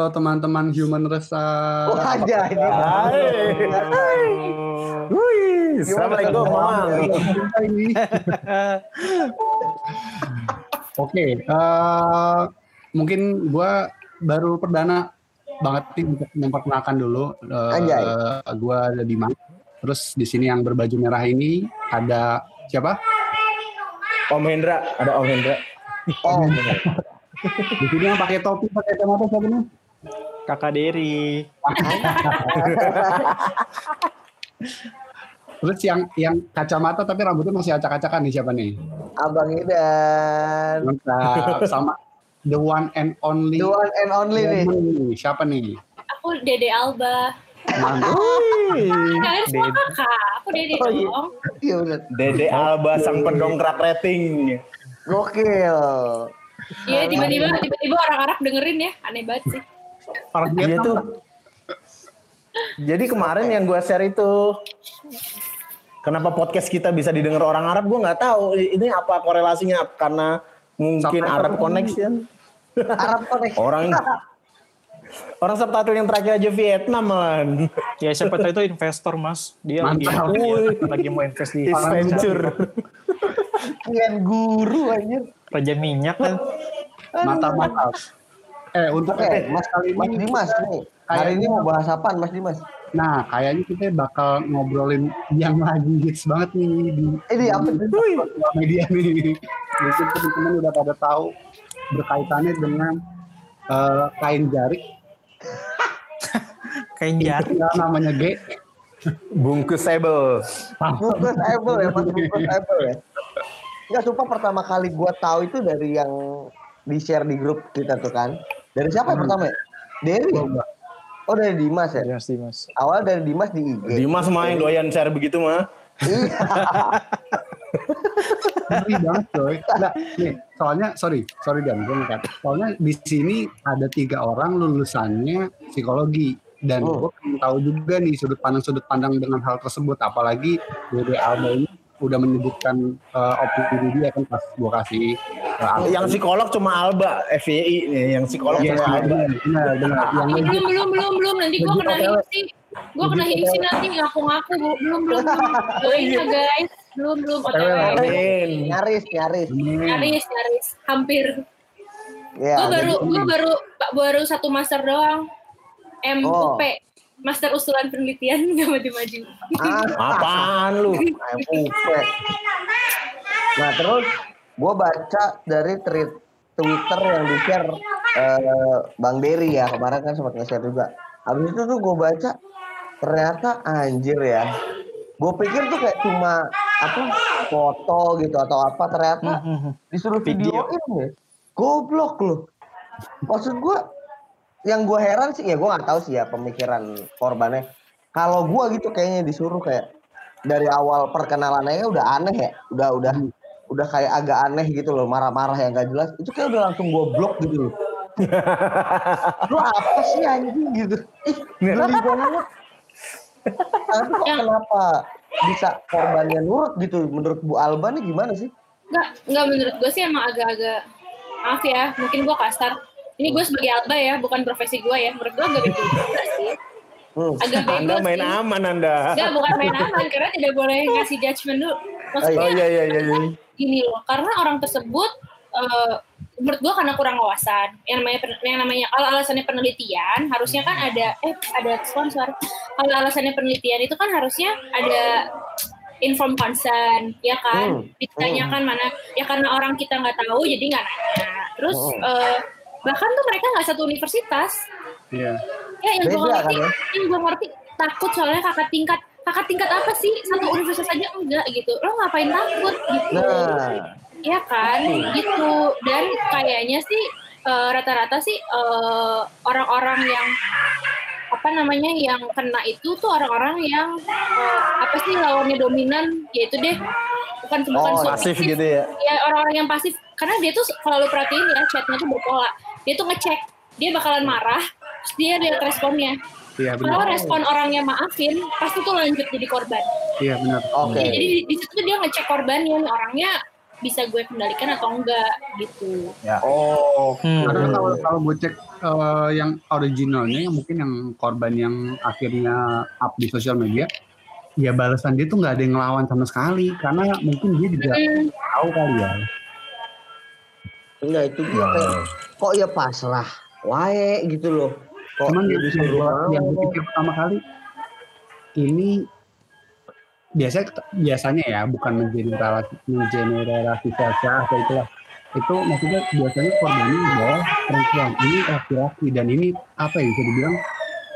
kalau teman-teman human resa. Wah, aja ini. Wih, Assalamualaikum, Mamang. Oke, eh, mungkin gua baru perdana banget nih untuk memperkenalkan dulu. Eh, Anjay. Gua ada Dimas. Terus di sini yang berbaju merah ini ada siapa? Om Hendra, ada Om Hendra. Oh, Di sini yang pakai topi, pakai kacamata siapa nih? Kakak Dery. Terus yang yang kacamata tapi rambutnya masih acak-acakan nih siapa nih? Abang Idan. Mantap. Sama the one and only. The one and only nih. Nih, Siapa nih? Aku Dede Alba. Mantap. Kalian semua kakak. Aku Dede Oh, iya. dong. Iya bener. Dede Alba sang pendongkrak rating. Gokil. Iya tiba-tiba tiba-tiba orang Arab dengerin ya. Aneh banget sih. Orang Vietnam. tuh. Jadi kemarin yang gue share itu kenapa podcast kita bisa didengar orang Arab gue nggak tahu ini apa korelasinya karena mungkin Subtitle. Arab connection Arab Connect. orang orang subtitle yang terakhir aja Vietnam man Ya siapa tahu itu investor mas. Dia lagi, dia lagi mau invest di venture Kian guru anjir. Raja minyak kan. Mantap, mantap. Eh, untuk eh, Mas kali Mas Dimas nih. Hari ini mau bahas apaan Mas Dimas? nah kayaknya kita bakal ngobrolin yang lagi hits banget nih di Ini apa media nih. Mungkin teman-teman udah pada tahu berkaitannya dengan eh, kain jarik Kain jarik. ya, namanya G. bungkus able Bungkus Apple ya, Mas Bungkus Apple ya. Enggak sumpah pertama kali gua tahu itu dari yang di share di grup kita tuh kan. Dari siapa yang pertama ya? Dery. Oh dari Dimas ya. Mas Dimas. Awal dari Dimas di IG. Dimas main doyan share begitu mah Iya. Ngeri banget coy. Nah, nih, soalnya sorry, sorry Dan, gue. Soalnya di sini ada tiga orang lulusannya psikologi dan Oh. gue pengen tahu juga nih sudut pandang sudut pandang dengan hal tersebut. Apalagi Dede Alba ini udah menyebutkan uh, opini dia kan pas gue kasih uh, Alba. yang psikolog cuma Alba FYI nih yang psikolog Iya, cuma Alba benar, benar. Yang belum belum belum belum nanti gue kena hipsi. Gue kena hipsi nanti ngaku-ngaku Bu. belum belum. belum. Ya guys. Belum belum Nyaris, nyaris. Nyaris nyaris hampir. Ya, gue baru gue baru baru satu master doang. Oh. MUP. Master usulan penelitian nggak maju-maju. Ah, apaan lu MUP. Nah terus gue baca dari tweet Twitter yang di share eh, Bang Dery ya kemarin kan sempat nge-share juga. Habis itu tuh gue baca ternyata anjir ya. Gue pikir tuh kayak cuma apa foto gitu atau apa ternyata disuruh Video. videoin ya. Goblok loh. Maksud gue yang gue heran sih ya gue nggak tahu sih ya pemikiran korbannya. Kalau gue gitu kayaknya disuruh kayak dari awal perkenalannya udah aneh ya, udah udah udah kayak agak aneh gitu loh, marah-marah yang gak jelas. Itu kayak udah langsung gue blok gitu loh. Lu apa sih anjing gitu? Ih, geli banget. Tapi kok kenapa bisa korbannya nurut gitu? Menurut Bu Alba nih gimana sih? Nggak, nggak menurut gue sih emang agak-agak maaf ya, mungkin gue kasar. Ini gue sebagai alba ya, bukan profesi gue ya. Menurut gue agak bego sih. Hmm. Agak bego Anda main sih. aman Anda Enggak, bukan main aman karena tidak boleh ngasih judgement dulu. Maksudnya oh iya iya iya iya. gini loh, karena orang tersebut eh, menurut gue karena kurang wawasan. Yang namanya yang namanya kalau alasannya penelitian harusnya kan ada eh ada sponsor. Kalau alasannya penelitian itu kan harusnya ada inform concern, ya kan? Hmm. Ditanyakan mana? Ya karena orang kita nggak tahu jadi nggak nanya. Terus Hmm. eh, bahkan tuh mereka nggak satu universitas. Iya. Ya yang gue ngerti, kan ya? yang gue ngerti takut soalnya kakak tingkat kakak tingkat apa sih? Satu universitas aja enggak gitu. Lo ngapain takut gitu? Nah, ya kan? Gitu. Dan kayaknya sih eh, rata-rata sih eh, orang-orang yang apa namanya yang kena itu tuh orang-orang yang eh, apa sih lawannya dominan yaitu deh. Bukan bukan Oh, Pasif gitu ya. ya orang-orang yang pasif. Karena dia tuh kalau lu perhatiin ya chatnya tuh berpola dia tuh ngecek dia bakalan marah terus dia lihat responnya Iya kalau benar. respon orangnya maafin pasti tuh lanjut jadi korban Iya benar. oke. Ya, jadi di, di situ dia ngecek korbannya orangnya bisa gue kendalikan atau enggak gitu. Oh, Hmm. Karena kalau kalau gue cek eh, yang originalnya yang mungkin yang korban yang akhirnya up di sosial media, ya balasan dia tuh nggak ada yang ngelawan sama sekali karena mungkin dia juga Hmm, tahu kali ya. Enggak itu dia kayak kok ya pasrah wae gitu loh. Kok Cuman dia yang, disuruh gua- yang mau? gue pikir pertama kali ini biasanya biasanya ya bukan mengeneralisasi mengeneralisasi atau itulah itu maksudnya biasanya korbannya adalah perempuan ini laki-laki dan ini apa ya bisa dibilang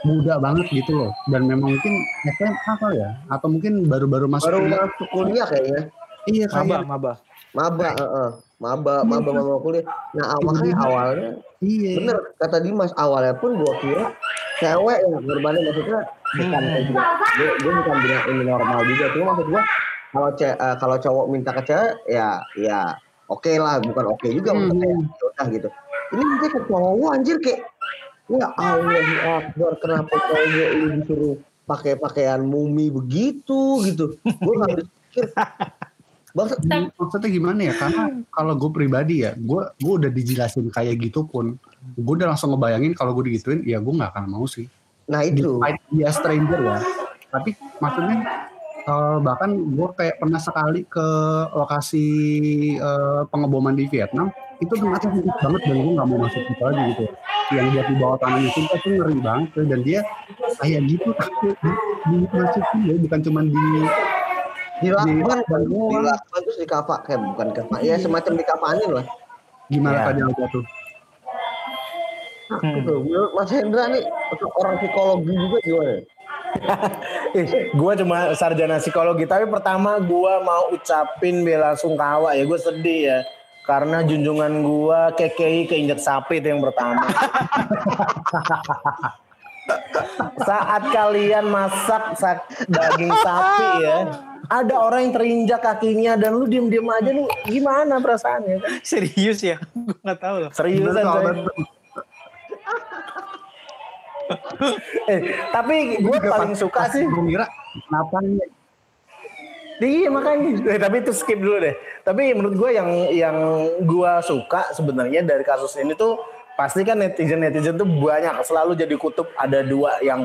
muda banget gitu loh dan memang mungkin SMA kali ya atau mungkin baru-baru masuk baru kuliah. masuk kuliah kayaknya. iya Maba, kayak maba. Maba, heeh. Maba, maba, maba kuliah. Nah, makanya dia. awalnya iya bener kata Dimas awalnya pun gua kira cewek yang korbannya maksudnya bukan Hmm. juga gue, gue bukan bilang ini normal juga cuma maksud gua kalau ce- eh, kalau cowok minta ke cewek ya ya oke lah bukan oke juga Hmm. maksudnya ya udah gitu ini minta ke cowok anjir kayak ya Allah Akbar kenapa cowok ini disuruh pakai pakaian mumi begitu gitu gue nggak pikir Bangsa, maksudnya gimana ya? Karena kalau gue pribadi ya gue gue udah dijelasin kayak gitu pun gue udah langsung ngebayangin kalau gue digituin ya gue nggak akan mau sih. Nah itu. Despite dia stranger ya. Tapi maksudnya eh, bahkan gue kayak pernah sekali ke lokasi eh, pengeboman di Vietnam itu tempatnya sempit banget dan gue nggak mau masuk situ lagi gitu yang buat di bawah tanahnya sumpah tuh ngeri banget dan dia kayak gitu takut di, dimasukin ya bukan cuma di dilakban Di- kan dilakban terus di kafa kayak bukan kafa ya semacam dikafanin lah gimana Ya. tadi Alga tuh Aku tuh, menurut Mas Hendra nih untuk orang psikologi juga gimana? Eh, gua cuma sarjana psikologi, tapi pertama gua mau ucapin bela sungkawa ya, gue sedih ya. Karena junjungan gua KKI keinjek sapi itu yang pertama. Saat kalian masak sak- daging sapi ya, ada orang yang terinjak kakinya dan lu diem-diem aja lu gimana perasaannya? Serius ya? Gue nggak tahu loh. Seriusan. Eh, tapi gue paling suka sih gue kira kenapa nih Iya makanya. Eh, tapi itu skip dulu deh. Tapi menurut gue yang yang gue suka sebenarnya dari kasus ini tuh pasti kan netizen netizen tuh banyak selalu jadi kutub ada dua yang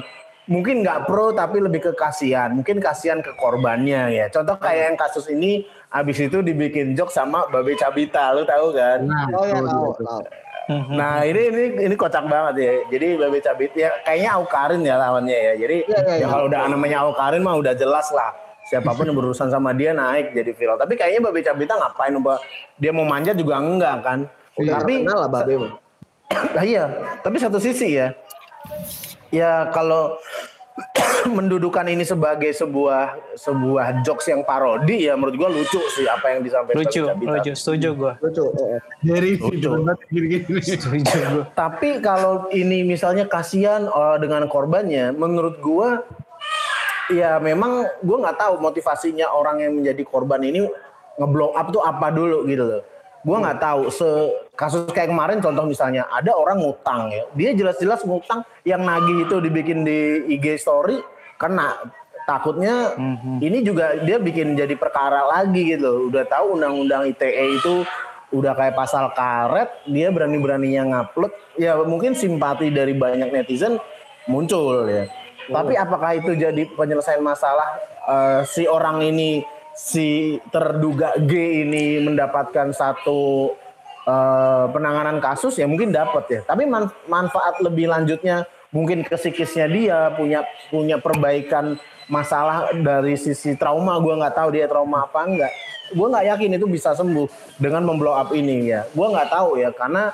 mungkin nggak pro tapi lebih ke kasihan. Mungkin kasihan ke korbannya ya. Contoh kayak yang kasus ini abis itu dibikin joke sama Babe Cabita, lu tahu kan? nah Oh ya tahu. Nah ini ini ini kocak banget ya. Jadi Babe Cabit ya kayaknya Aukarin ya lawannya ya. Jadi Iya, iya, ya iya. kalau udah namanya Aukarin mah udah jelas lah. Siapa pun yang berurusan sama dia naik jadi viral. Tapi kayaknya Babe Cabita ngapain Mbak? Dia mau manjat juga enggak kan. Udah Tapi kenal lah Babe mah. Nah, iya, tapi satu sisi ya. Ya kalau mendudukan ini sebagai sebuah sebuah jokes yang parodi ya menurut gua lucu sih apa yang disampaikan Lucu, Cabita. lucu. Setuju gue. Lucu. eh, eh. dari Lucu. gini-gini Setuju gue. Tapi kalau ini misalnya kasihan eh, dengan korbannya, menurut gua ya memang gua nggak tahu motivasinya orang yang menjadi korban ini ngeblow up tuh apa dulu gitu loh. Gua nggak tahu se kasus kayak kemarin contoh misalnya ada orang ngutang ya. Dia jelas-jelas ngutang yang nagih itu dibikin di IG story kena takutnya ini juga dia bikin jadi perkara lagi gitu loh. Udah tahu undang-undang ITE itu udah kayak pasal karet, dia berani-beraninya ngupload. Ya mungkin simpati dari banyak netizen muncul ya. Tapi apakah itu jadi penyelesaian masalah eh, si orang ini si terduga G ini mendapatkan satu eh, penanganan kasus ya mungkin dapat ya. Tapi man- manfaat lebih lanjutnya mungkin ke psikisnya dia punya punya perbaikan masalah dari sisi trauma. Gua nggak tahu dia trauma apa enggak gue nggak yakin itu bisa sembuh dengan memblow up ini ya. Gue nggak tahu ya karena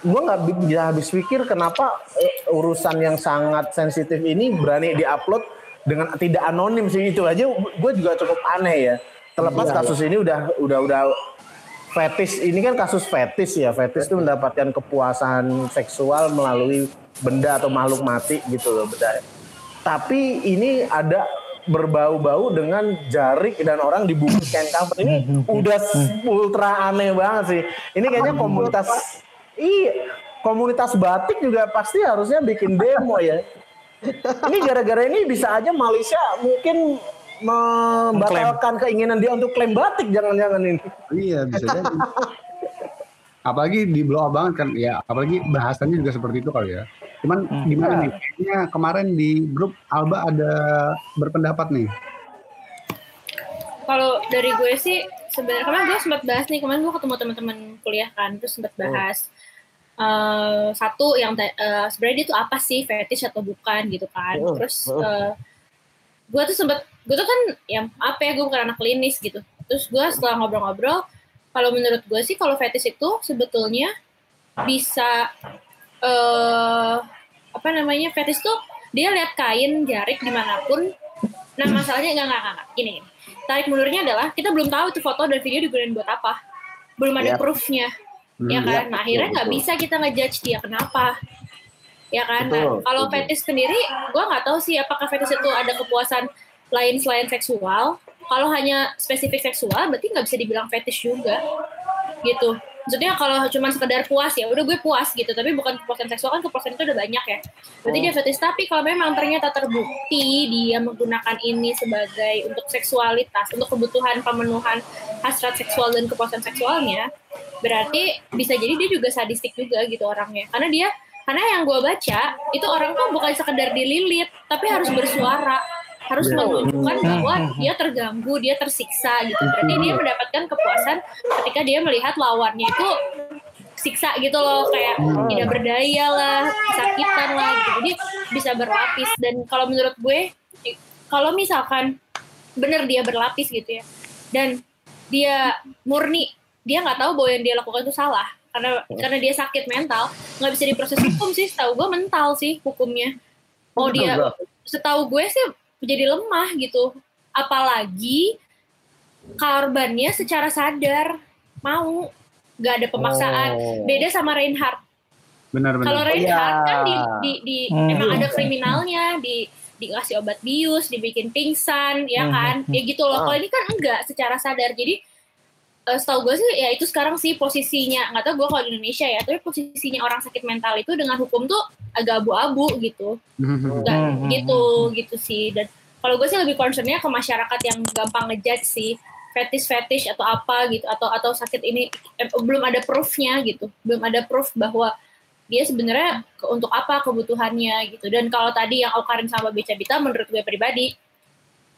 gue nggak bi- bisa habis pikir kenapa eh, urusan yang sangat sensitif ini berani diupload dengan tidak anonim sih itu aja gue juga cukup aneh ya. Terlepas kasus ini udah udah udah fetis ini kan kasus fetis ya fetis itu mendapatkan kepuasan seksual melalui benda atau makhluk mati gitu loh benda. Tapi ini ada berbau-bau dengan jarik dan orang dibungkuskan cover ini udah ultra aneh banget sih. Ini kayaknya komunitas iya komunitas batik juga pasti harusnya bikin demo ya ini gara-gara ini bisa aja Malaysia mungkin membatalkan keinginan dia untuk klaim batik jangan-jangan ini. Iya bisa jadi. apalagi di blow up banget kan ya apalagi bahasanya juga seperti itu kali ya cuman Hmm. gimana Iya. nih kayaknya kemarin di grup Alba ada berpendapat nih Kalau dari gue sih sebenarnya kemarin gue sempat bahas nih kemarin gue ketemu teman-teman kuliah kan terus sempat bahas eh, satu yang eh, sebenarnya dia tuh apa sih fetish atau bukan gitu kan terus oh. eh, gue tuh sempat gue tuh kan yang apa ya gue bukan anak klinis gitu terus gue setelah ngobrol-ngobrol kalau menurut gue sih kalau fetish itu sebetulnya bisa eh apa namanya fetish tuh dia lihat kain jarik di mana pun nah masalahnya enggak enggak enggak, enggak. gini gini. tarik mundurnya adalah kita belum tahu itu foto dan video digunakan buat apa belum ada Yap. proofnya Hmm, ya kan? Nah akhirnya betul, nggak bisa kita ngejudge dia kenapa. Ya kan? Nah, kalau betul. fetish sendiri gue nggak tahu sih apakah fetish itu ada kepuasan lain selain seksual. Kalau hanya spesifik seksual berarti nggak bisa dibilang fetish juga gitu maksudnya kalau cuma sekedar puas ya udah gue puas gitu. Tapi bukan kepuasan seksual kan kepuasan itu udah banyak ya. Berarti dia fetish. Tapi kalau memang ternyata terbukti dia menggunakan ini sebagai untuk seksualitas untuk kebutuhan pemenuhan hasrat seksual dan kepuasan seksualnya berarti bisa jadi dia juga sadistik juga gitu orangnya. Karena dia karena yang gue baca itu orang tuh bukan sekedar dililit tapi harus bersuara harus menunjukkan bahwa dia terganggu dia tersiksa gitu. Berarti dia mendapatkan kepuasan ketika dia melihat lawannya itu siksa gitu loh kayak tidak berdaya lah kesakitan lah gitu. Jadi bisa berlapis. Dan kalau menurut gue kalau misalkan bener dia berlapis gitu ya dan dia murni dia nggak tahu bahwa yang dia lakukan itu salah. Karena karena dia sakit mental nggak bisa diproses hukum sih. Setahu gue mental sih hukumnya. Mau Oh, dia setahu gue sih jadi lemah gitu apalagi korbannya secara sadar mau nggak ada pemaksaan Oh. beda sama Reinhardt benar kalau benar Reinhardt iya. kan di, di, di Hmm. emang ada kriminalnya di dikasih obat bius dibikin pingsan ya Hmm, kan hmm. ya gitu loh Ah. kalau ini kan enggak secara sadar jadi eh, setahu gue sih ya itu sekarang sih posisinya nggak tahu gue kalau di Indonesia ya tapi posisinya orang sakit mental itu dengan hukum tuh agak abu-abu gitu. Nggak Hmm, hmm, gitu gitu sih. Dan kalau gue sih lebih concernnya ke masyarakat yang gampang ngejudge sih fetish fetish atau apa gitu atau atau sakit ini eh, belum ada proofnya gitu. Belum ada proof bahwa dia sebenarnya ke- untuk apa kebutuhannya gitu. Dan kalau tadi yang Aukarin sama Beca Bita menurut gue pribadi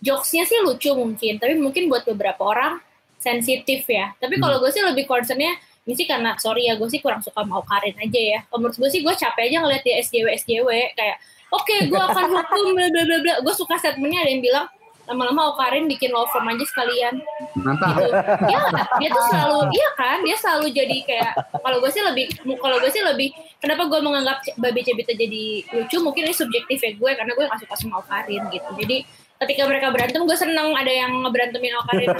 jokesnya sih lucu mungkin tapi mungkin buat beberapa orang sensitif ya. Tapi kalau gue sih lebih concernnya ini sih karena sorry ya gue sih kurang suka mau Karin aja ya. Kalau menurut gue sih gue capek aja ngeliat dia SJW SJW kayak oke gue akan hukum bla bla bla bla. Gue suka statementnya ada yang bilang lama-lama Okarin bikin law firm aja sekalian. Mantap. Gitu. ya dia tuh selalu iya kan? Dia selalu jadi kayak kalau gue sih lebih kalau gue sih lebih kenapa gue menganggap Babe Cebita jadi lucu? Mungkin ini subjektif ya gue karena gue gak suka sama Okarin gitu. Jadi ketika mereka berantem gue seneng ada yang ngeberantemin Okarin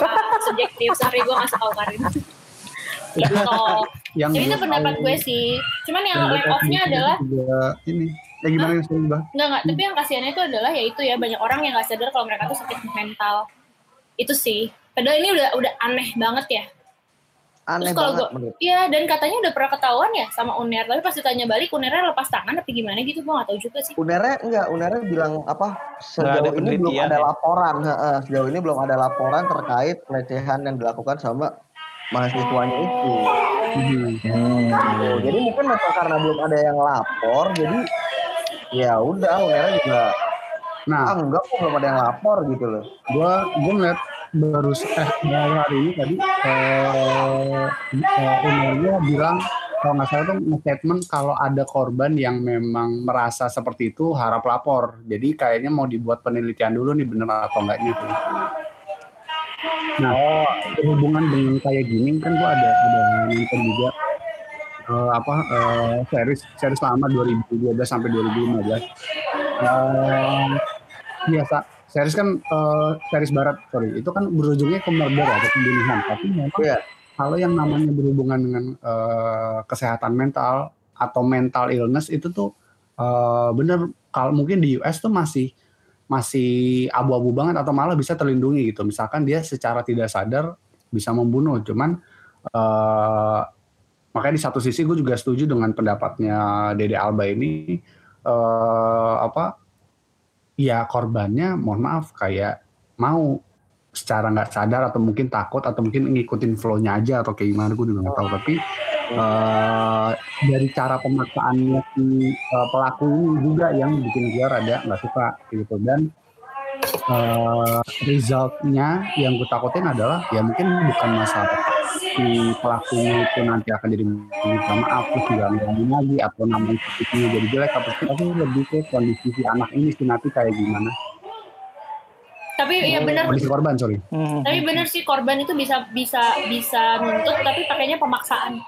subjektif. Sorry gue gak suka Okarin gitu. Yang jadi itu pendapat gue sih. Cuman yang lack tahu off-nya adalah ini. Ya gimana yang sorry bang Enggak, enggak. Tapi yang kasihannya itu adalah ya itu ya banyak orang yang nggak sadar kalau mereka tuh sakit mental. Itu sih. Padahal ini udah udah aneh banget ya. Aneh Terus kalau banget gua- menurut. Iya, dan katanya udah pernah ketahuan ya sama Uner. Tapi pas ditanya balik, Unernya lepas tangan tapi gimana gitu, gue nggak tahu juga sih. Unernya enggak, Unernya bilang apa? Sejauh ada ini belum ada ya? laporan, heeh, sejauh ini belum ada laporan terkait pelecehan yang dilakukan sama mahasiswanya itu. Tuh, Jadi mungkin memang karena belum ada yang lapor, jadi ya udah Unernya juga nah ah enggak kok belum ada yang lapor gitu loh. gua gua ngeliat baru eh baru hari ini tadi eh eh, bilang kalau nggak salah tuh statement kalau ada korban yang memang merasa seperti itu harap lapor. Jadi kayaknya mau dibuat penelitian dulu nih bener atau enggaknya tuh. Nah berhubungan dengan kayak gini kan gua ada ada nonton juga eh, apa eh, series series lama 2012 sampai 2015 Eh, biasa series kan eh, series barat sorry itu kan berujungnya ke murder atau pembunuhan tapi memang Iya. kalau yang namanya berhubungan dengan eh, kesehatan mental atau mental illness itu tuh eh, bener kalau mungkin di US tuh masih masih abu-abu banget atau malah bisa terlindungi gitu misalkan dia secara tidak sadar bisa membunuh cuman eh, makanya di satu sisi gue juga setuju dengan pendapatnya Dede Alba ini eh, apa ya korbannya mohon maaf kayak mau secara nggak sadar atau mungkin takut atau mungkin ngikutin flow-nya aja atau kayak gimana gue juga nggak tahu. Tapi eh, dari cara pemaksaannya si eh, pelaku ini juga yang bikin gue rada nggak suka gitu. Dan eh, resultnya yang gue takutin adalah ya mungkin bukan masalah si pelakunya itu nanti akan jadi minta maaf terus nggak ngomong lagi atau namanya itu jadi jelek apa sih tapi lebih ke kondisi si anak ini sih nanti kayak gimana Tapi ya benar kondisi korban sorry Hmm. Tapi bener sih korban itu bisa bisa bisa nuntut tapi pakainya pemaksaan.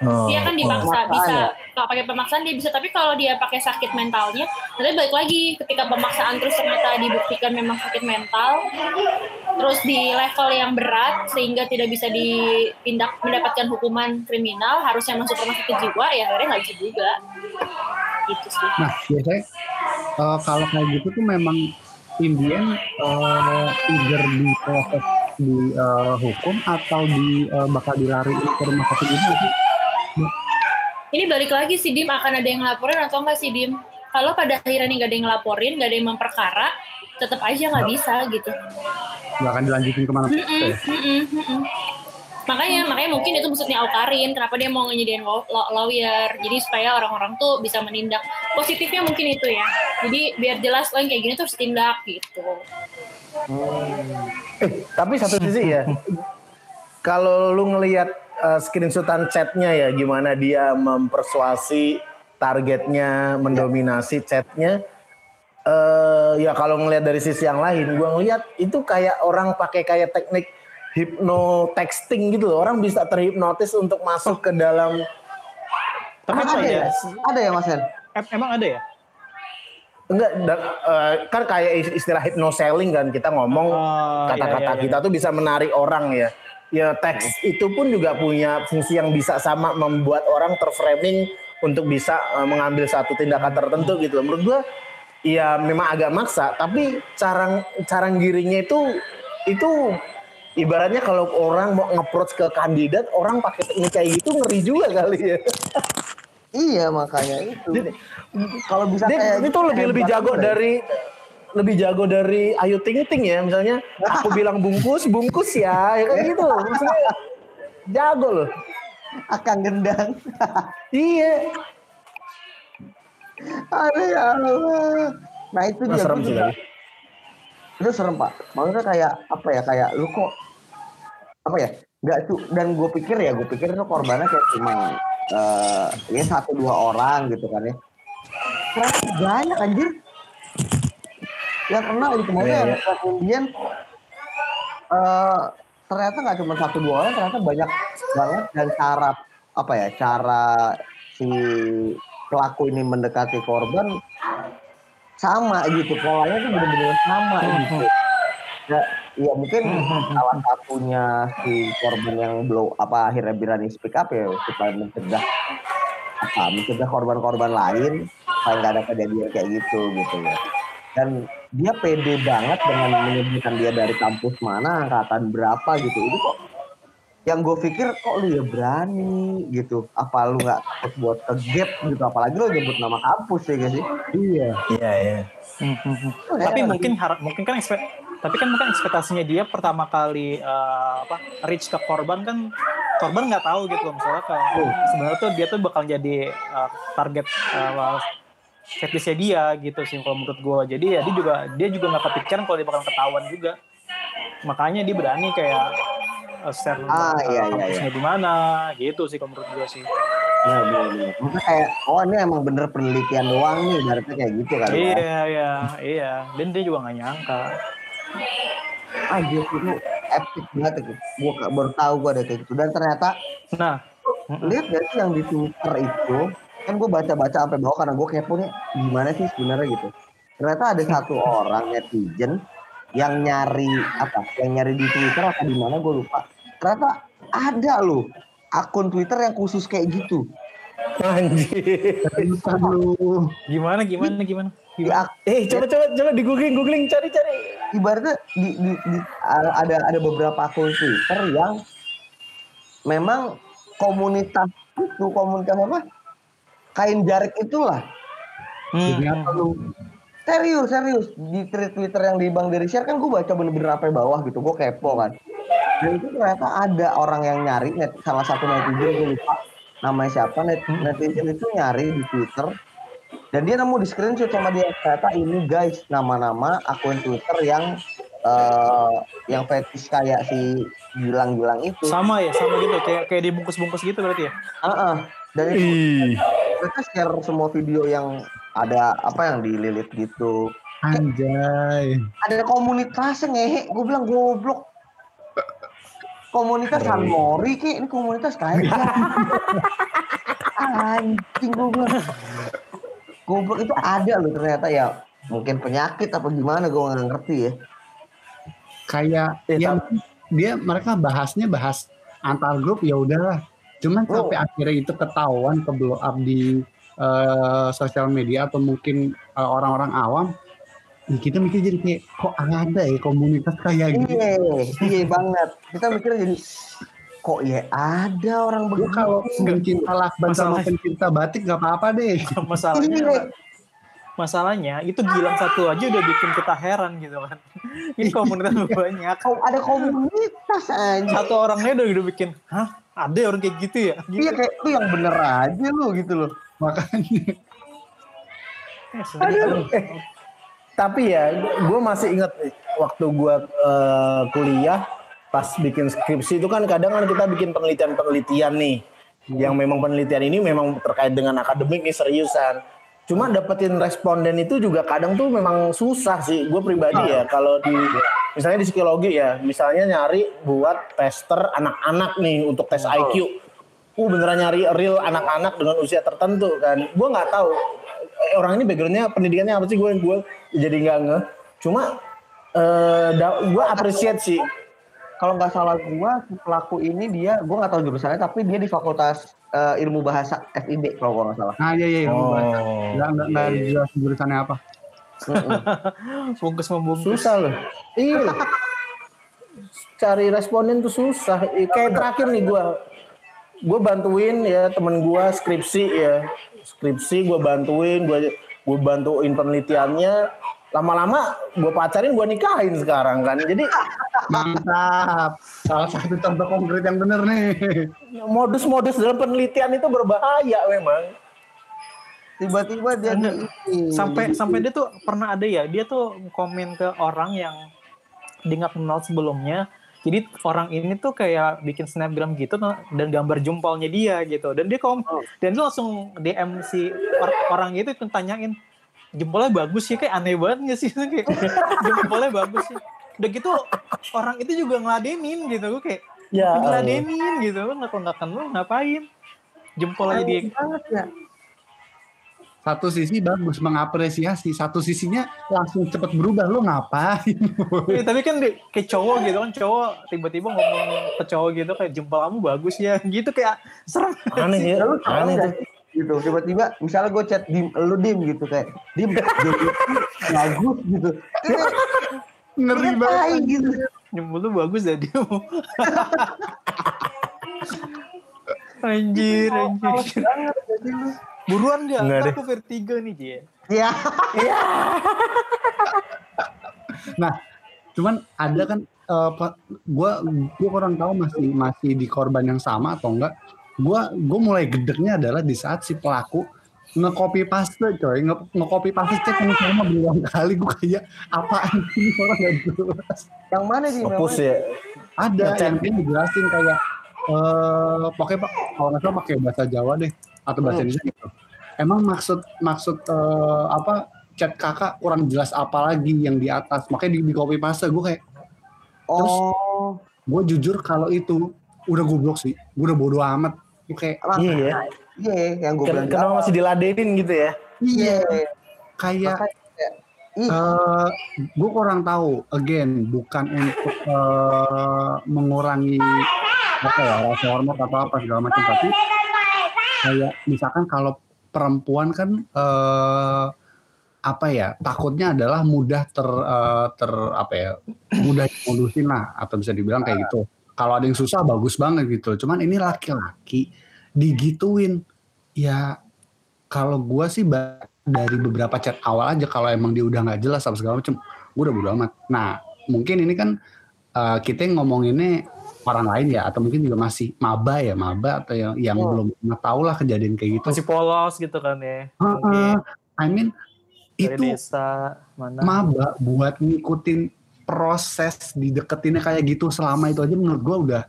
Oh, Dia kan dipaksa bisa ya? kalau pakai pemaksaan dia bisa tapi kalau dia pakai sakit mentalnya nanti balik lagi ketika pemaksaan terus ternyata dibuktikan memang sakit mental terus di level yang berat sehingga tidak bisa ditindak mendapatkan hukuman kriminal harusnya masuk rumah sakit jiwa ya akhirnya nggak bisa juga. Gitu sih. Nah, biasanya eh, kalau kayak gitu tuh memang Indian uh, either di proses di eh, hukum atau di eh, bakal dilariin ke rumah sakit ini ini balik lagi sih Dim akan ada yang ngelaporin atau enggak sih Dim kalau pada akhirnya nih nggak ada yang ngelaporin nggak ada yang memperkara tetap aja nggak bisa gitu Nggak akan dilanjutin ke mana pun Mm-mm, ya. mm-mm, mm-mm. Makanya, makanya mungkin itu maksudnya Aukarin, kenapa dia mau nyediain law- law- lawyer, jadi supaya orang-orang tuh bisa menindak. Positifnya mungkin itu ya, jadi biar jelas, oh yang kayak gini tuh harus tindak gitu. Eh, tapi satu sisi ya, kalau lu ngelihat uh, screenshotan chatnya ya, gimana dia mempersuasi targetnya, mendominasi chatnya. eh ya kalau ngelihat dari sisi yang lain, gua ngelihat itu kayak orang pakai kayak teknik hypnotexting gitu loh. Orang bisa terhipnotis untuk masuk ke dalam Tapi ada ada ya? ya? Ada ya Mas Hen? Em- Emang ada ya? Enggak eh, kan kayak istilah hypnoselling kan kita ngomong Oh, kata-kata iya, iya, kita tuh bisa menarik orang ya. Ya teks itu pun juga punya fungsi yang bisa sama membuat orang terframing untuk bisa eh, mengambil satu tindakan tertentu gitu. loh. Menurut gua ya memang agak maksa, tapi cara cara giringnya itu itu ibaratnya kalau orang mau nge-approach ke kandidat, orang pakai teknik kayak gitu ngeri juga kali ya. Iya makanya itu. Kalau bisa dia kayak itu lebih lebih jago juga. dari lebih jago dari Ayu Ting Ting ya misalnya aku bilang bungkus bungkus ya ya kayak gitu maksudnya jago loh akan gendang. iya Aduh ya Allah. Nah itu Nah, dia. serem sih juga- Itu serem pak. Maksudnya kayak apa ya kayak lu kok apa ya? Gak tuh dan gue pikir ya gue pikir itu korbannya kayak cuma eh ya satu dua orang gitu kan ya. Ternyata banyak anjir. Yang kena gitu maksudnya Iya, yang iya. kemudian eh ternyata nggak cuma satu dua orang ternyata banyak banget dan cara apa ya cara si pelaku ini mendekati korban sama gitu polanya tuh bener-bener sama gitu ya, ya mungkin salah satunya si korban yang blow apa akhirnya berani speak up ya supaya mencegah apa mencegah korban-korban lain supaya nggak ada kejadian kayak gitu gitu ya. Dan dia pede banget dengan menyebutkan dia dari kampus mana angkatan berapa gitu. Itu kok yang gue pikir kok lu ya berani gitu? Apa lu nggak takut buat ke gap gitu? Apalagi lu nyebut nama kampus ya gak sih Iya. iya iya. Hmm, hmm, hmm. Ya, Tapi mungkin harap mungkin kan ekspek, tapi kan mungkin ekspektasinya dia pertama kali eh, apa reach ke korban kan korban nggak tahu gitu loh misalnya kayak sebenarnya tuh dia tuh bakal jadi eh, target uh, fetishnya dia gitu sih kalau menurut gue jadi ya dia juga dia juga nggak kepikiran kalau dia bakal ketahuan juga makanya dia berani kayak uh, share Ah, eh, iya, iya, kampusnya di mana gitu sih kalau menurut gue sih Iya, bener, bener. Maksudnya kayak, oh ini emang bener penelitian doang nih, ibaratnya kayak gitu kan. ya. iya iya iya dan dia juga nggak nyangka Anjir, itu epic banget itu. Gue baru tahu gue ada kayak gitu. Dan ternyata, nah lihat gak sih yang di Twitter itu, kan gue baca-baca sampai bawah karena gue kepo nih, gimana sih sebenarnya gitu. Ternyata ada satu orang netizen yang nyari apa, yang nyari di Twitter atau di mana gue lupa. Ternyata ada loh akun Twitter yang khusus kayak gitu. anjir gimana gimana gimana Eh coba coba coba di googling googling cari cari ibaratnya di, di, di- ada ada beberapa akun Twitter yang memang komunitas itu komunitas apa kain jarik itulah Hmm, Jadi apa? Serius, serius. Di tweet Twitter yang di Bang Diri share kan gue baca bener-bener sampai bawah gitu. Gue kepo kan. Dan itu ternyata ada orang yang nyari, net, salah satu netizen gue lupa namanya siapa, net, netizen itu nyari di Twitter. Dan dia nemu di screenshot sama dia ternyata ini guys nama-nama akun Twitter yang eh yang fetish kayak si Gilang-Gilang itu. Sama ya, sama gitu. Kayak kayak dibungkus-bungkus gitu berarti ya. Heeh. Dan itu mereka share semua video yang ada apa yang dililit gitu. Anjay. Ada komunitasnya ngehe, gue bilang goblok. Komunitas San Mori ki, ini komunitas kayak anjing gue bilang. Goblok itu ada loh ternyata ya. Mungkin penyakit apa gimana gue nggak ngerti ya. Kayak ya dia mereka bahasnya bahas antar grup ya udahlah. Cuman Oh. sampai akhirnya itu ketahuan ke blow up di eh, sosial media atau mungkin eh, orang-orang awam, ya kita mikir jadi kayak kok ada ya komunitas kayak gitu. Iya, iya banget. Kita mikir jadi kok ya ada orang begitu. kalau pencinta lakban sama Masalah- pencinta batik nggak apa-apa deh. Masalahnya Iya. masalahnya itu Gilang satu aja udah bikin kita heran gitu kan. Ini komunitas banyak. Ada komunitas anjing. Satu orangnya udah udah bikin, hah ada orang kayak gitu ya? Gitu. Iya kayak lu yang bener aja lu gitu loh. Makanya Eh, Eh, tapi ya, gue masih inget waktu gue eh, kuliah pas bikin skripsi itu kan kadang kan kita bikin penelitian-penelitian nih, yang memang penelitian ini memang terkait dengan akademik nih seriusan. Cuma dapetin responden itu juga kadang tuh memang susah sih. Gue pribadi ya kalau di misalnya di psikologi ya, misalnya nyari buat tester anak-anak nih untuk tes IQ. Uh beneran nyari real anak-anak dengan usia tertentu kan. Gue nggak tahu eh, orang ini backgroundnya pendidikannya apa sih gue gue jadi nggak ngeh. Cuma eh gue appreciate sih. Kalau nggak salah gua si pelaku ini dia gua nggak tahu jurusannya tapi dia di Fakultas eh, Ilmu Bahasa FIB kalau gua nggak salah. nah iya iya Oh. nggak nggak nggak jelas jurusannya apa. Bungkus membungkus. Susah loh. Iya. Cari responden tuh susah. Kayak terakhir nih gue, gue bantuin ya temen gue skripsi ya, skripsi gue bantuin, gue gue bantuin penelitiannya. Lama-lama gue pacarin, gue nikahin sekarang kan. Jadi Mantap. Salah satu contoh konkret yang bener nih. modus-modus dalam penelitian itu berbahaya memang. Tiba-tiba dia di- sampai sampai dia tuh pernah ada ya dia tuh komen ke orang yang dia nggak kenal sebelumnya jadi orang ini tuh kayak bikin snapgram gitu dan gambar jempolnya dia gitu dan dia kom dan dia langsung DM si or- orang itu tanyain jempolnya bagus sih kayak aneh banget gak sih? Kayak jempolnya bagus sih. Udah gitu orang itu juga ngeladenin gitu. Gue kayak Ya, ngeladenin gitu lu nggak nggak kenal ngapain? Jempolnya dia. Aneh banget ya. Satu sisi bagus mengapresiasi, satu sisinya langsung cepet berubah. Lu ngapain? Iya, tapi kan di- kayak cowok gitu kan cowok tiba-tiba ngomong ke cowok gitu kayak jempol kamu bagus ya. Gitu kayak serem. Aneh ya, aneh nggak tuh. Gitu tiba-tiba misalnya gue chat dim lu dim gitu kayak dim bagus gitu. Ngeri Dia banget. gitu. Jempol tuh bagus ya dia anjir anjir. lu buruan gak Nggak Ntar deh. aku vertigo nih dia ya Nah, cuman ada kan eh, pa- gua gua kurang tahu masih masih di korban yang sama atau enggak. Gua gua mulai gedeknya adalah di saat si pelaku nge-copy paste coy, nge- nge-copy paste chat yang sama berulang kali. Gua kayak apaan ini orang gak jelas. yang mana sih Ngepus ya. Ada yang dia ngejelasin kayak eh pakai pak kalau nggak salah pakai bahasa Jawa deh atau bahasa Hmm. Indonesia gitu. Emang maksud maksud eh, apa chat kakak kurang jelas apa lagi yang di atas? Makanya di, di copy paste gue kayak oh. gue jujur kalau itu udah goblok sih. Gue udah bodo amat. gue kayak Iya ya. iya yang gue bilang. Kenapa masih diladenin gitu ya? iya. Kayak ih eh gue kurang tahu again bukan untuk eh, mengurangi apa ya rasa hormat atau apa segala macam tapi kayak misalkan kalau perempuan kan eh apa ya takutnya adalah mudah ter eh, ter apa ya mudah modusin lah atau bisa dibilang kayak gitu kalau ada yang susah bagus banget gitu cuman ini laki-laki digituin ya kalau gua sih dari beberapa chat awal aja kalau emang dia udah nggak jelas apa segala macam gue udah bodo amat nah mungkin ini kan uh, kita ngomonginnya orang lain ya atau mungkin juga masih maba ya maba atau yang yang Oh. belum pernah tahu lah kejadian kayak gitu Masih polos gitu kan ya. Heeh. Mungkin I mean dari itu desa mana. maba buat ngikutin proses dideketinnya kayak gitu selama itu aja menurut gua udah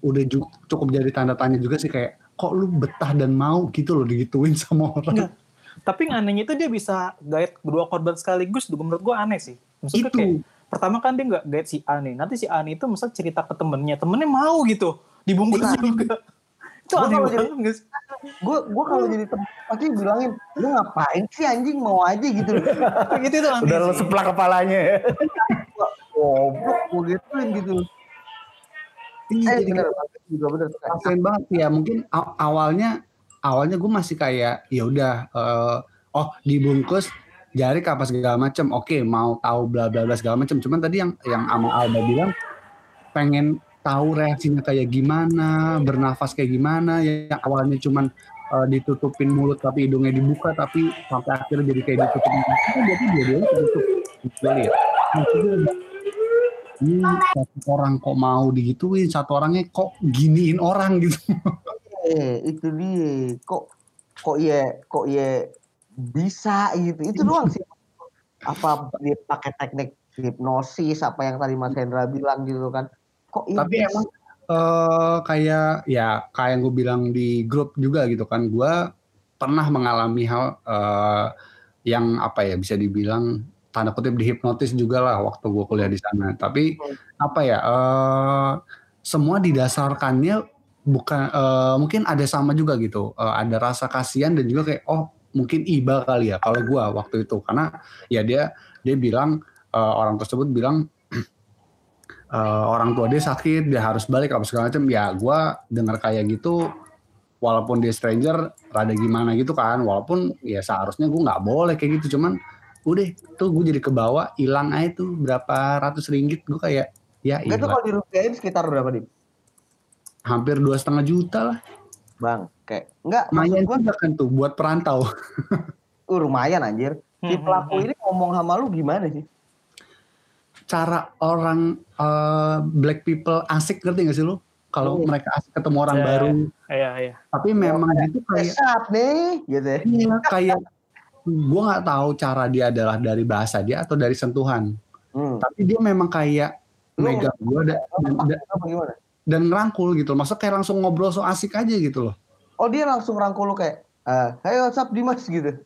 udah cukup jadi tanda tanya juga sih kayak kok lu betah dan mau gitu loh digituin sama orang Enggak. Tapi anehnya itu dia bisa guide kedua korban sekaligus menurut gue aneh sih. Maksudnya itu kayak pertama kan dia nggak guide si A nih. Nanti si A nih itu misal cerita ke temennya, temennya mau gitu dibungkus Nah. juga. Itu aneh banget gue gue kalau jadi temen pasti bilangin lu ngapain sih anjing mau aja gitu loh gitu itu Udah lo sih. seplak kepalanya ya. Goblok gue gituin gitu Iya, eh jadi bener juga bener kasian banget ya mungkin aw- awalnya awalnya gue masih kayak ya udah eh, oh dibungkus jari apa segala macem oke mau tahu bla bla bla segala macem cuman tadi yang yang ama Alba bilang pengen tahu reaksinya kayak gimana bernafas kayak gimana yang awalnya cuman eh, ditutupin mulut tapi hidungnya dibuka tapi sampai akhirnya jadi kayak ditutupin tertutup kecuali ya Maksudnya, ini satu orang kok mau digituin satu orangnya kok giniin orang gitu. Eh itu dia. Kok kok ya kok ya bisa gitu. Itu doang sih. Apa dia pakai teknik hipnosis apa yang tadi Mas Hendra bilang gitu kan. Kok iya tapi emang eh kayak ya kayak yang gue bilang di grup juga gitu kan. Gue pernah mengalami hal eh, yang apa ya bisa dibilang tanda kutip dihipnotis juga lah waktu gue kuliah di sana. Tapi apa ya eh, semua didasarkannya bukan eh, mungkin ada sama juga gitu. Eh, ada rasa kasihan dan juga kayak oh mungkin iba kali ya kalau gue waktu itu. Karena ya dia dia bilang eh, orang tersebut bilang eh, orang tua dia sakit dia harus balik apa segala macam. Ya gue dengar kayak gitu walaupun dia stranger rada gimana gitu kan. Walaupun ya seharusnya gue nggak boleh kayak gitu. Cuman udah tuh gue jadi kebawa hilang aja tuh berapa ratus ringgit. Gue kayak ya iya kalau dirupiahin sekitar berapa nih hampir dua setengah juta lah. Bang kayak enggak lumayan gua juga kan tuh buat perantau. Uh, lumayan anjir. Si Hmm, pelaku hmm, ini ngomong sama lu gimana sih? Cara orang eh, black people asik ngerti gak sih lu? Kalau Hmm. mereka asik ketemu orang Ya, baru. Iya, iya. tapi memang gitu kayak Esap nih gitu ya. Iya, kayak gue nggak tahu cara dia adalah dari bahasa dia atau dari sentuhan. hmm. Tapi dia memang kayak megang gue dan, dan, ngerangkul gitu. Maksudnya kayak langsung ngobrol so asik aja gitu loh. oh dia langsung rangkul lu kayak ah hey what's up Dimas gitu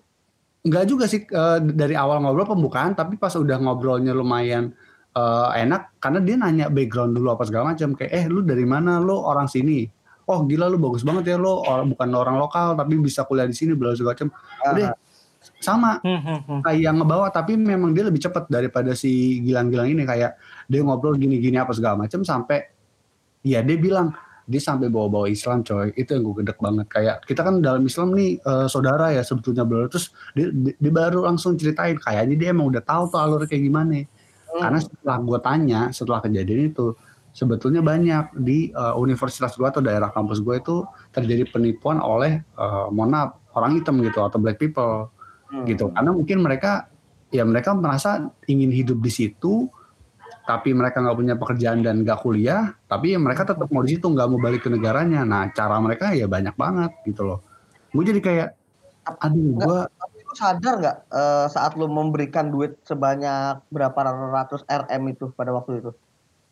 Enggak juga sih eh, dari awal ngobrol pembukaan, tapi pas udah ngobrolnya lumayan eh, enak karena dia nanya background dulu apa segala macam kayak eh lu dari mana lu orang sini oh gila lu bagus banget ya lu orang bukan orang lokal tapi bisa kuliah di sini bla segala macam udah sama. Hmm, hmm, hmm. kayak ngebawa tapi memang dia lebih cepat daripada si Gilang-Gilang ini. Kayak dia ngobrol gini-gini apa segala macam sampai ya dia bilang dia sampai bawa-bawa Islam coy. Itu yang gue gedek banget. Kayak kita kan dalam Islam nih eh, saudara ya sebetulnya bro. Terus dia, dia, dia baru langsung ceritain kayaknya dia emang udah tahu tuh alur kayak gimana. Hmm. karena setelah gue tanya setelah kejadian itu sebetulnya banyak di eh, universitas gue atau daerah kampus gue itu terjadi penipuan oleh eh, mohon maaf orang hitam gitu atau black people Hmm. gitu. Karena mungkin mereka ya mereka merasa ingin hidup di situ tapi mereka nggak punya pekerjaan dan nggak kuliah tapi ya mereka tetap mau di situ nggak mau balik ke negaranya. Nah cara mereka ya banyak banget gitu loh. Gue jadi kayak aduh gue Tapi lu sadar nggak eh, saat lu memberikan duit sebanyak berapa ratus RM itu pada waktu itu?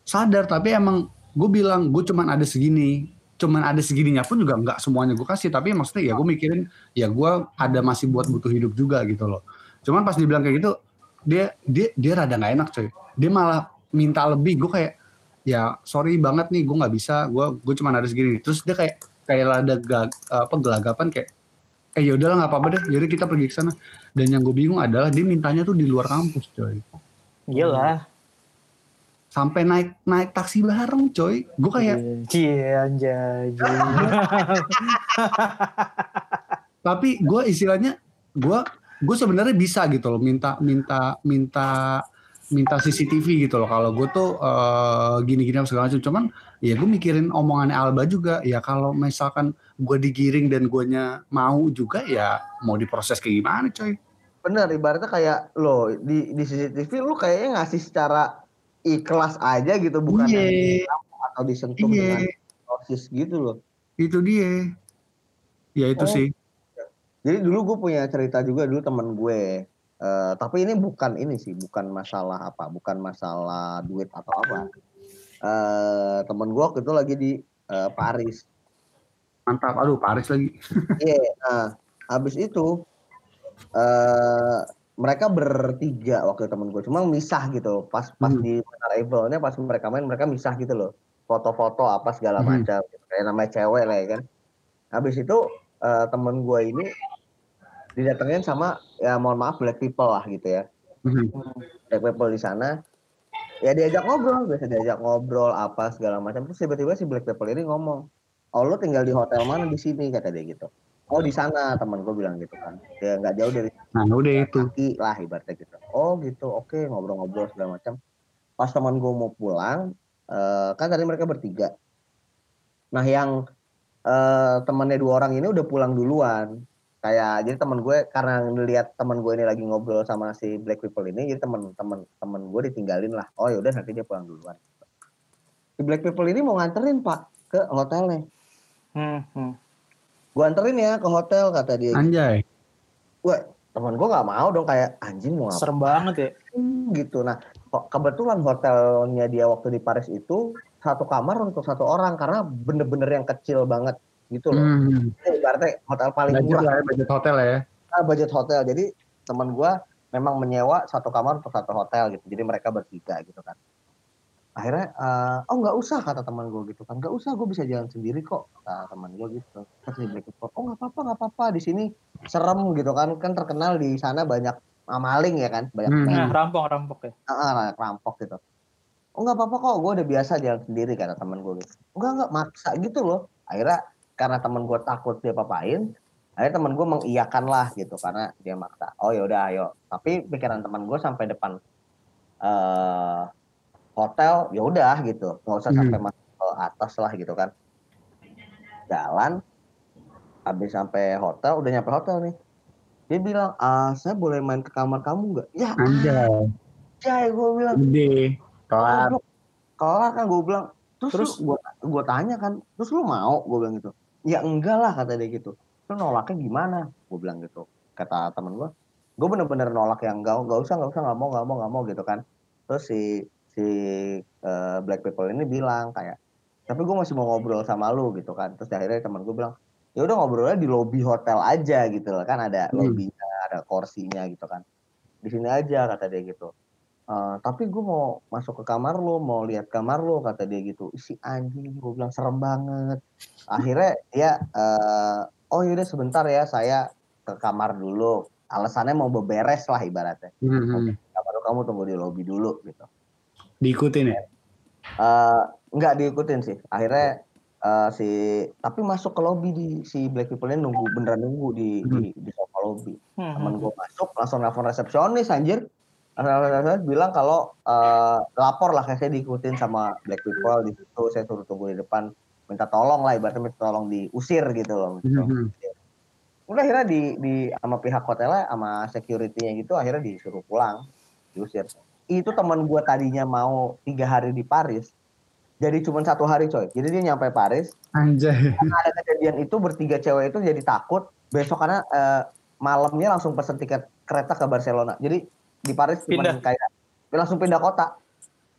sadar tapi emang gue bilang gue cuman ada segini cuman ada segininya pun juga nggak semuanya gue kasih tapi maksudnya ya gue mikirin ya gue ada masih buat butuh hidup juga gitu loh. Cuman pas dibilang kayak gitu dia dia dia rada nggak enak coy. Dia malah minta lebih gue kayak ya sorry banget nih gue nggak bisa gue gue cuman ada segini. Terus dia kayak kayak rada gag, apa gelagapan kayak eh ya udahlah nggak apa-apa deh jadi kita pergi ke sana. Dan yang gue bingung adalah dia mintanya tuh di luar kampus coy. Gila. Sampai naik naik taksi bareng coy. Gue kayak Cie anjay. tapi gue istilahnya gue gue sebenarnya bisa gitu loh minta minta minta minta CCTV gitu loh. Kalau gue tuh eh, gini-gini segala macam. Cuman ya gue mikirin omongannya Alba juga. Ya kalau misalkan gue digiring dan guanya mau juga ya mau diproses kayak gimana coy? Bener, ibaratnya kayak lo di di CCTV lu kayaknya ngasih secara ikhlas aja gitu bukan Iya. atau disentuh dengan iya proses gitu loh. itu dia ya itu Oh. sih Jadi dulu gue punya cerita juga dulu temen gue. Eh, tapi ini bukan ini sih, bukan masalah apa, bukan masalah duit atau apa. Eh, temen gue waktu itu lagi di eh, Paris. mantap aduh Paris lagi Iya, nah habis itu eh mereka bertiga waktu temen gue, cuma misah gitu. Pas pas Hmm. di Eiffel-nya pas mereka main mereka misah gitu loh. Foto-foto apa segala Hmm. macam. gitu. Kayak namanya cewek lah ya kan. Habis itu eh, temen gue ini didatengin sama ya mohon maaf black people lah gitu ya. Mhm. Black people di sana ya diajak ngobrol, biasa diajak ngobrol apa segala macam. Terus tiba-tiba si black people ini ngomong, "Oh, lu tinggal di hotel mana di sini?" kata dia gitu. Oh di sana teman gue bilang gitu kan. Ya nggak jauh dari nah udah itu kaki lah ibaratnya gitu. Oh gitu, oke ngobrol-ngobrol segala macam. Pas teman gue mau pulang, eh, kan tadi mereka bertiga. Nah yang eh, temannya dua orang ini udah pulang duluan. Kayak jadi teman gue karena ngeliat teman gue ini lagi ngobrol sama si black people ini, jadi teman-teman teman gue ditinggalin lah. Oh yaudah nanti dia pulang duluan. Si black people ini mau nganterin pak ke hotelnya. Hmm, hmm. Gue anterin ya ke hotel kata dia. anjay Gue teman gue nggak mau dong kayak anjing mau ngapain Serem banget ya. gitu. Nah, kok kebetulan hotelnya dia waktu di Paris itu satu kamar untuk satu orang karena bener-bener yang kecil banget gitu loh. hmm. Ibaratnya hotel paling budget murah, lah ya budget hotel ya nah, budget hotel. Jadi teman gua memang menyewa satu kamar untuk satu hotel gitu. Jadi mereka bertiga gitu kan. Akhirnya, eh, oh nggak usah kata teman gue gitu kan, nggak usah, gue bisa jalan sendiri kok, kata teman gue gitu. Kata si Black People, oh nggak apa-apa, nggak apa-apa, di sini serem gitu kan, kan terkenal di sana banyak maling ya kan, banyak Hmm. Nah, rampok rampok ya. ah, rampok gitu. Oh nggak apa-apa kok, gue udah biasa jalan sendiri kata teman gue gitu. Enggak nggak maksa gitu loh. Akhirnya karena teman gue takut dia papain, akhirnya teman gue mengiyakan lah gitu karena dia maksa. Oh yaudah ayo. Tapi pikiran teman gue sampai depan eh hotel, ya udah gitu, nggak usah Hmm. sampai masuk ke atas lah gitu kan. Jalan, habis sampai hotel, udah nyampe hotel nih. Dia bilang, ah saya boleh main ke kamar kamu nggak? Ya anjay. Jay, gue bilang, gede. Kelar kelar kan gue bilang. Terus, Terus? gue gue tanya kan terus lu mau? Gue bilang gitu. Ya enggak lah kata dia gitu. Lu nolaknya gimana? Gue bilang gitu kata temen gue gue bener-bener nolak yang enggak enggak usah enggak usah nggak mau nggak mau nggak mau gitu kan. Terus si si eh, black people ini bilang kayak tapi gue masih mau ngobrol sama lu gitu kan. Terus akhirnya temen gue bilang ya udah ngobrolnya di lobi hotel aja gitu loh. Kan ada Hmm. lobinya ada kursinya gitu kan. Di sini aja kata dia gitu. "Eh, tapi gue mau masuk ke kamar lu mau lihat kamar lu kata dia gitu. Isi anjing gue bilang serem banget. Akhirnya dia eh, oh yaudah sebentar ya saya ke kamar dulu. Alasannya mau beberes lah ibaratnya. Hmm, hmm. kamar kamu tunggu di lobi dulu gitu diikutin ya Eh, nggak diikutin sih akhirnya eh, si tapi masuk ke lobby di si black people ini nunggu beneran nunggu di di, di sofa lobby Hmm, temen hmm. gue masuk langsung nelfon resepsionis anjir resepsionis bilang kalau eh, lapor lah kayak saya diikutin sama black people di situ saya suruh tunggu di depan minta tolong lah ibaratnya minta tolong diusir gitu loh gitu. Hmm, hmm. udah akhirnya di di sama pihak hotelnya sama security-nya gitu akhirnya disuruh pulang diusir itu teman gue tadinya mau tiga hari di Paris. Jadi cuma satu hari coy. Jadi dia nyampe Paris. Anjay. Karena ada kejadian itu bertiga cewek itu jadi takut. Besok karena eh, malamnya langsung pesen tiket kereta ke Barcelona. Jadi di Paris cuma Pindah. kayak langsung pindah kota.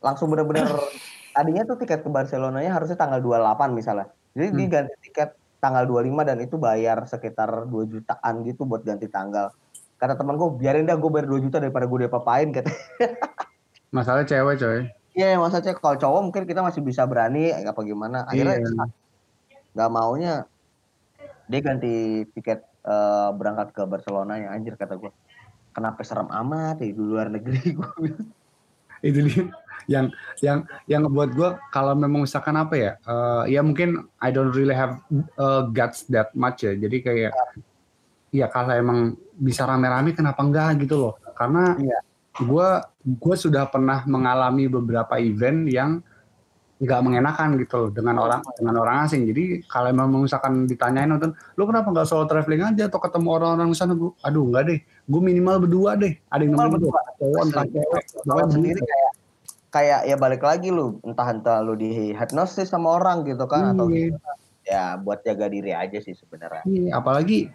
Langsung bener-bener tadinya tuh tiket ke Barcelonanya harusnya tanggal 28 misalnya. Jadi Hmm. diganti tiket tanggal 25 dan itu bayar sekitar 2 jutaan gitu buat ganti tanggal kata teman gue biarin dah gue bayar 2 juta daripada gue diapa-apain kata masalah cewek coy. Iya masa cek kalau cowok mungkin kita masih bisa berani apa gimana. Akhirnya Iya. nggak maunya dia ganti tiket eh, berangkat ke Barcelona ya anjir kata gue kenapa serem amat ya di luar negeri gue itu dia. Yang yang yang ngebuat gue kalau memang misalkan apa ya eh, ya mungkin I don't really have uh, guts that much ya. Jadi kayak ya kalau emang bisa rame-rame kenapa enggak gitu loh karena Iya. gue gue sudah pernah mengalami beberapa event yang nggak mengenakan gitu loh dengan orang dengan orang asing. Jadi kalau memang misalkan ditanyain nonton, lu kenapa nggak solo traveling aja atau ketemu orang-orang di sana? Aduh nggak deh, gue minimal berdua deh. Ada yang Minimal berdua. cowok entah cewek. Sendiri berdua. kayak kayak ya balik lagi lu entah entah lu di hipnosis sama orang gitu kan atau Iya. Ya buat jaga diri aja sih sebenarnya. Iya, apalagi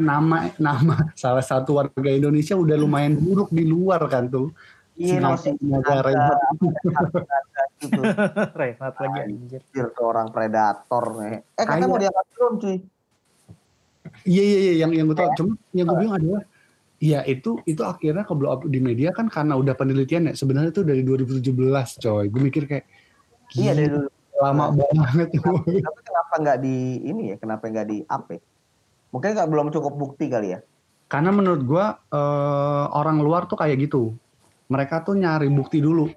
nama nama salah satu warga Indonesia udah lumayan buruk di luar kan tuh. Iya, ada- itu. gitu. Renat lagi anjir. Tuh orang predator nih. Eh katanya mau diangkat belum cuy? Iya iya iya yang yang gue tahu. Cuma yang gue bilang adalah ya itu itu akhirnya ke blow up di media kan karena udah penelitian ya. Sebenarnya itu dari 2017 coy. Gue mikir kayak Iya dari dulu. Lama banget tuh. Tapi kenapa nggak di ini ya? Kenapa nggak di up ya? Mungkin nggak belum cukup bukti kali ya. Karena menurut gue eh, orang luar tuh kayak gitu. Mereka tuh nyari bukti dulu.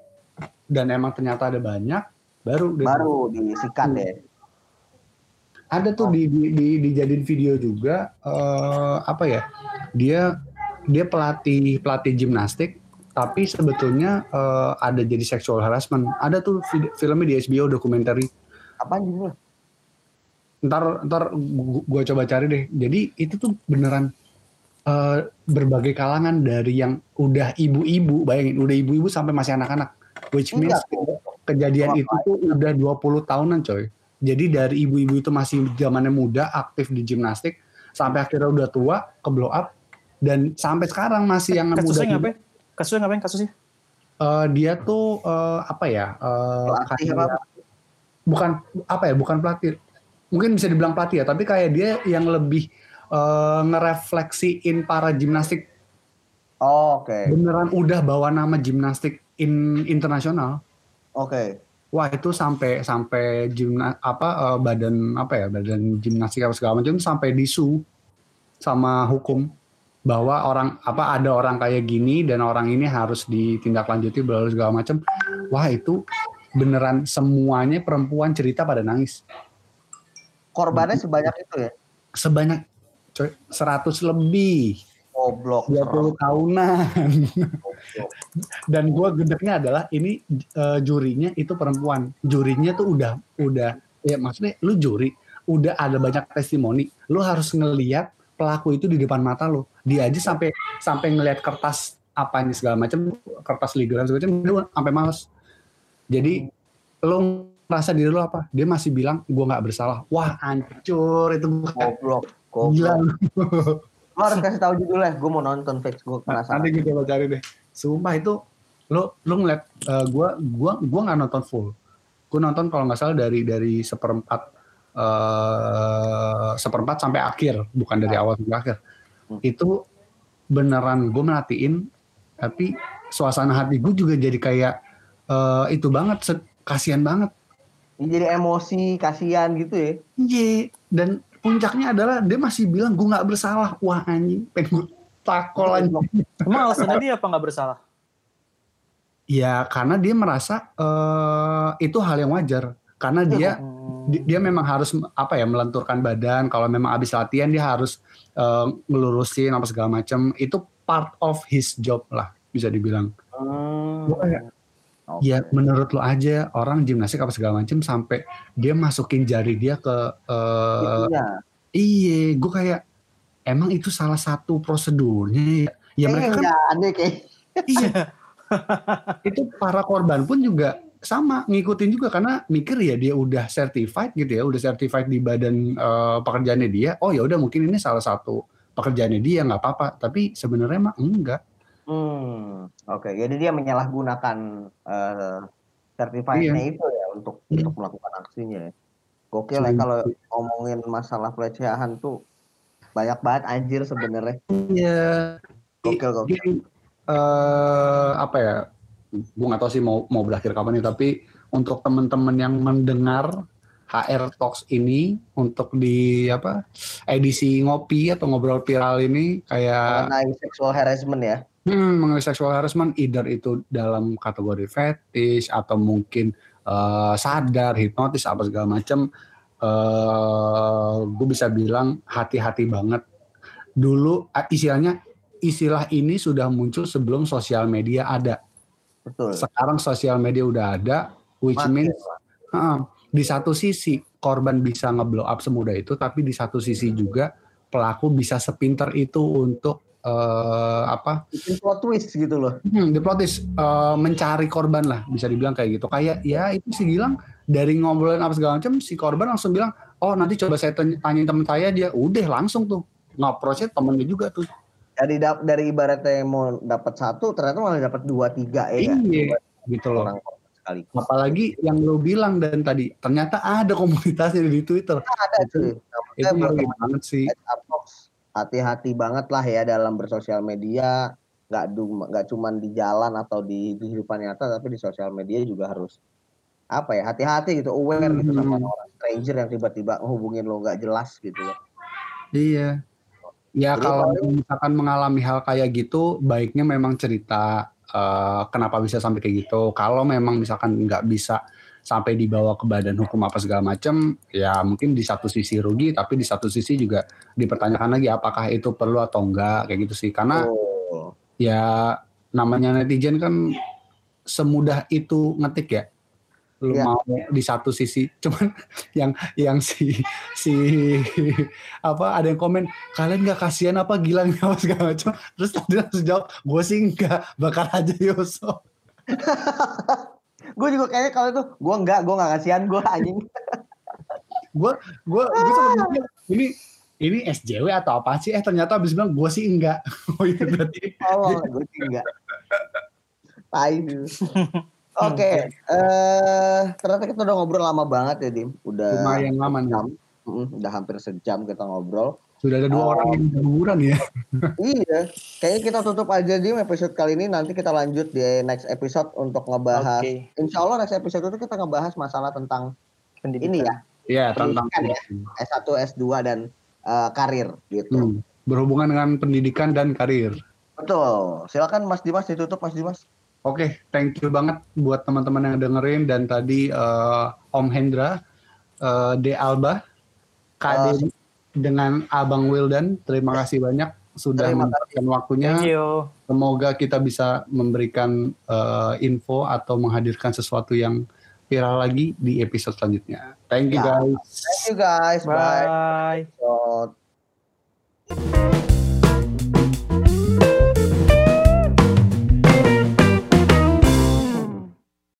Dan emang ternyata ada banyak baru. Baru disikat ya. ada tuh di, di, di dijadiin video juga eh, apa ya dia dia pelatih pelatih gimnastik tapi sebetulnya eh, ada jadi sexual harassment ada tuh filmnya di HBO dokumenter Apaan judulnya? ntar ntar gu- gua coba cari deh jadi itu tuh beneran eh, berbagai kalangan dari yang udah ibu-ibu bayangin udah ibu-ibu sampai masih anak-anak which means Enggak. kejadian Wah, itu tuh udah 20 tahunan coy jadi dari ibu-ibu itu masih zamannya muda aktif di gimnastik sampai akhirnya udah tua ke blow up dan sampai sekarang masih yang muda Kasusnya juga. ngapain? Kasusnya ngapain kasusnya? Eh, dia tuh eh, apa ya eh, Pelatih apa? bukan apa ya bukan pelatih mungkin bisa dibilang pelatih ya tapi kayak dia yang lebih eh, ngerefleksiin para gimnastik Oh, Oke, beneran udah bawa nama gimnastik in internasional oke. wah itu sampai sampai gimna apa eh, badan apa ya badan gimnastik apa segala macam sampai disu sama hukum bahwa orang apa ada orang kayak gini dan orang ini harus ditindaklanjuti bla segala macam. Wah itu beneran semuanya perempuan cerita pada nangis. Korbannya sebanyak itu ya? sebanyak coy 100 lebih. Goblok. 20 tahunan. Dan gua gedeknya adalah ini eh, jurinya itu perempuan. Jurinya tuh udah udah ya maksudnya lu juri udah ada banyak testimoni. Lu harus ngeliat pelaku itu di depan mata lu dia aja sampai sampai ngelihat kertas apa ini segala macam kertas legal segala macam dia sampai males jadi lu merasa diri lu apa dia masih bilang gua nggak bersalah wah hancur itu Goblok. gila Goblok. Lo harus kasih tahu judulnya. Gue mau nonton fix. Gue penasaran. Nanti kita cari deh. Sumpah itu lo lo ngeliat eh, gua gua gua nggak nonton full. Gue nonton kalau nggak salah dari dari seperempat eh seperempat sampai akhir, bukan dari awal sampai akhir. Hmm. Itu beneran gue merhatiin, tapi suasana hati gue juga jadi kayak eh, itu banget, kasihan banget. Jadi emosi, kasihan gitu ya. Iya, dan puncaknya adalah dia masih bilang gue nggak bersalah. Wah anjing, pengen gue takol anjing. Emang alasannya dia apa nggak bersalah? Ya karena dia merasa eh, itu hal yang wajar. Karena dia di- dia memang harus apa ya melenturkan badan. Kalau memang habis latihan dia harus eh, ngelurusin apa segala macam. Itu part of his job lah bisa dibilang. Hmm. Gua kayak, Oke. Ya menurut lo aja orang gimnastik apa segala macam sampai dia masukin jari dia ke eh, Itunya. iya, gue kayak emang itu salah satu prosedurnya ya. Ya mereka kan aneh kayak. Iya. itu para korban pun juga sama ngikutin juga karena mikir ya dia udah certified gitu ya, udah certified di badan eh, pekerjaannya dia. Oh ya udah mungkin ini salah satu pekerjaannya dia nggak apa-apa. Tapi sebenarnya mah enggak. Hmm. Oke, jadi dia menyalahgunakan eh certified-nya itu ya untuk Hmm. untuk melakukan aksinya. ya. Gokil ya kalau ngomongin masalah pelecehan tuh banyak banget anjir sebenarnya. Iya. Gokil gokil. Jadi eh, apa ya? Gue nggak tahu sih mau mau berakhir kapan nih. Tapi untuk teman-teman yang mendengar HR Talks ini untuk di apa edisi ngopi atau ngobrol viral ini kayak Mengenai sexual harassment ya. Hmm, mengenai sexual harassment, either itu dalam kategori fetish atau mungkin eh, sadar, hipnotis, apa segala macam, eh gue bisa bilang hati-hati banget. Dulu eh, istilahnya istilah ini sudah muncul sebelum sosial media ada. Betul. Sekarang sosial media udah ada, which Makin means Heeh. di satu sisi korban bisa ngeblow up semudah itu, tapi di satu sisi juga pelaku bisa sepinter itu untuk eh, apa? Bikin plot twist gitu loh. Hmm, plot twist, eh, mencari korban lah, bisa dibilang kayak gitu. Kayak ya itu si Gilang dari ngobrolin apa segala macam, si korban langsung bilang, oh nanti coba saya tanya- tanyain teman saya dia, udah langsung tuh nge-approach-nya temennya juga tuh. Dari dari ibaratnya mau dapat satu, ternyata malah dapat dua tiga ya. kan? Iya, gitu loh. Orang sekali. Apalagi yang lo bilang dan tadi ternyata ada komunitasnya di Twitter. Ada cuy. Itu Namanya ngeri buat banget sih. Hati-hati banget lah ya dalam bersosial media. Nggak nggak cuman di jalan atau di kehidupan nyata, tapi di sosial media juga harus apa ya hati-hati gitu aware gitu sama Hmm. orang stranger yang tiba-tiba ngehubungin lo nggak jelas gitu loh. Iya. Ya Jadi kalau misalkan mengalami hal kayak gitu, baiknya memang cerita eh, kenapa bisa sampai kayak gitu. Kalau memang misalkan nggak bisa sampai dibawa ke badan hukum apa segala macam, ya mungkin di satu sisi rugi, tapi di satu sisi juga dipertanyakan lagi apakah itu perlu atau enggak kayak gitu sih. Karena Oh. ya namanya netizen kan semudah itu ngetik ya. Lu Iya. mau di satu sisi, cuman yang yang si si apa ada yang komen kalian nggak kasihan apa Gilang apa segala macam. Terus tadi langsung jawab, gue sih enggak, bakar aja Yoso. gue juga kayaknya kalau itu gue nggak gue nggak kasihan gue anjing Gue gue gue sempat mikir, ini ini SJW atau apa sih? Eh ternyata abis bilang gue sih enggak. Oh iya berarti oh gue sih nggak tai oke eh ternyata kita udah ngobrol lama banget ya dim udah lumayan lama nih. jam Mm, udah hampir sejam kita ngobrol Sudah ada dua Oh. orang yang berguguran ya. iya kayaknya kita tutup aja dim episode kali ini nanti kita lanjut di next episode untuk ngebahas Oke. Insya Allah next episode itu kita ngebahas masalah tentang Pendidikan. ini ya Iya tentang Pendidikan ya. S1 S2 dan eh, karir gitu Hmm, berhubungan dengan pendidikan dan karir. betul silakan Mas Dimas ditutup Mas Dimas Oke, thank you banget buat teman-teman yang dengerin dan tadi eh, Om Hendra, eh, De Alba, KD dengan Abang Wildan, terima kasih banyak sudah memberikan waktunya. Thank you. Semoga kita bisa memberikan eh, info atau menghadirkan sesuatu yang viral lagi di episode selanjutnya. Thank you Ya. guys. thank you guys bye, Bye. Episode.